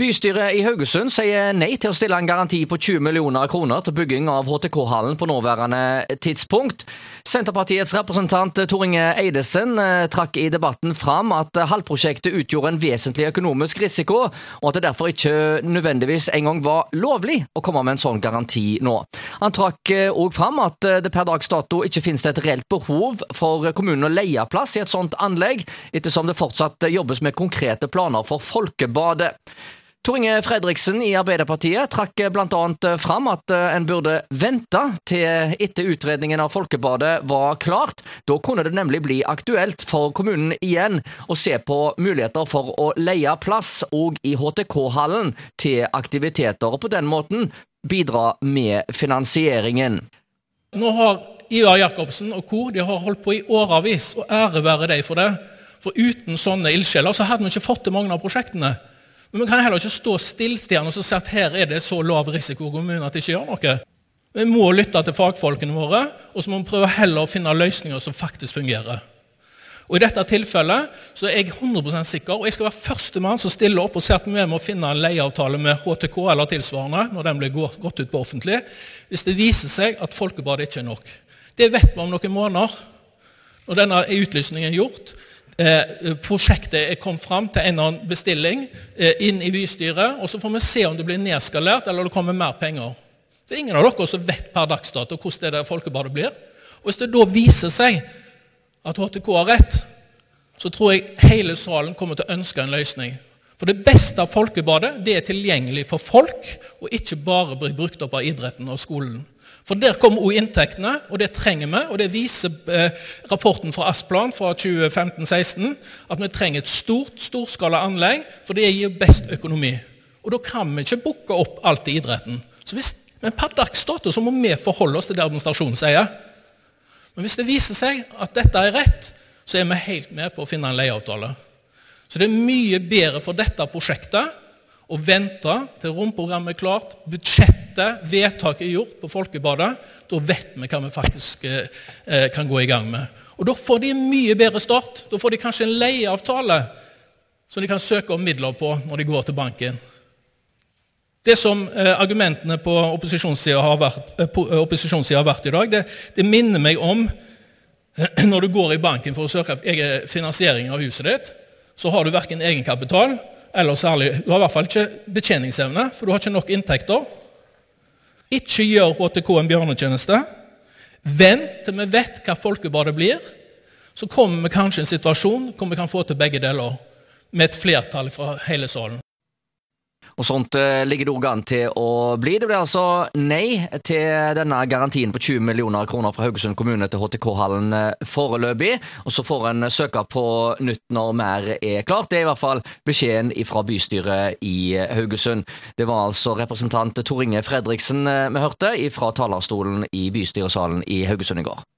Bystyret i Haugesund sier nei til å stille en garanti på 20 millioner kroner til bygging av HTK-hallen på nåværende tidspunkt. Senterpartiets representant Tor Inge Eidesen eh, trakk i debatten fram at hallprosjektet utgjorde en vesentlig økonomisk risiko, og at det derfor ikke nødvendigvis engang var lovlig å komme med en sånn garanti nå. Han trakk òg fram at det per dags dato ikke finnes et reelt behov for kommunen å leie plass i et sånt anlegg, ettersom det fortsatt jobbes med konkrete planer for Folkebadet. Tor Inge Fredriksen i Arbeiderpartiet trakk bl.a. fram at en burde vente til etter utredningen av Folkebadet var klart. Da kunne det nemlig bli aktuelt for kommunen igjen å se på muligheter for å leie plass òg i HTK-hallen til aktiviteter, og på den måten bidra med finansieringen. Nå har Ivar Jacobsen og kor de har holdt på i årevis, og ære være dem for det. For uten sånne ildsjeler så hadde vi ikke fått til mange av prosjektene. Men vi kan heller ikke stå stilltiende og si at her er det så lav risiko kommunen at de ikke gjør noe. Vi må lytte til fagfolkene våre, og så må vi prøve heller å finne løsninger som faktisk fungerer. Og I dette tilfellet så er jeg 100% sikker, og jeg skal være førstemann som stiller opp og sier at vi må finne en leieavtale med HTK eller tilsvarende når den blir gått ut på offentlig, hvis det viser seg at folkebadet ikke er nok. Det vet vi om noen måneder. Når denne utlysningen er gjort, Eh, prosjektet er kommet fram til en eller annen bestilling eh, inn i bystyret. og Så får vi se om det blir nedskalert eller det kommer mer penger. Det er ingen av dere som vet per dags dato hvordan det folkebadet blir. Og Hvis det da viser seg at HTK har rett, så tror jeg hele salen kommer til å ønske en løsning. For Det beste av folkebadet det er tilgjengelig for folk, og ikke bare blir brukt opp av idretten og skolen. For Der kommer òg inntektene, og det trenger vi. og Det viser eh, rapporten fra Asplan fra 2015-16 at vi trenger et stort storskala anlegg, for det gir best økonomi. Og Da kan vi ikke booke opp alt i idretten. Så hvis, men per dags dato så må vi forholde oss til det administrasjonen sier. Men hvis det viser seg at dette er rett, så er vi helt med på å finne en leieavtale. Så det er mye bedre for dette prosjektet å vente til romprogrammet er klart, budsjettet, vedtaket er gjort på Folkebadet. Da vet vi hva vi faktisk eh, eh, kan gå i gang med. Og Da får de en mye bedre start. Da får de kanskje en leieavtale som de kan søke om midler på når de går til banken. Det som eh, argumentene på opposisjonssida har, eh, har, vært i dag, det, det minner meg om eh, når du går i banken for å søke finansiering av huset ditt, så har du verken egenkapital eller særlig Du har i hvert fall ikke betjeningsevne, for du har ikke nok inntekter. Ikke gjør HTK en bjørnetjeneste. Vent til vi vet hva folkebadet blir. Så kommer vi kanskje i en situasjon hvor vi kan få til begge deler med et flertall fra hele salen. Og sånt eh, ligger det òg an til å bli. Det blir altså nei til denne garantien på 20 millioner kroner fra Haugesund kommune til HTK-hallen eh, foreløpig. Og så får en søke på nytt når mer er klart. Det er i hvert fall beskjeden fra bystyret i Haugesund. Det var altså representant Tor Inge Fredriksen eh, vi hørte fra talerstolen i bystyresalen i Haugesund i går.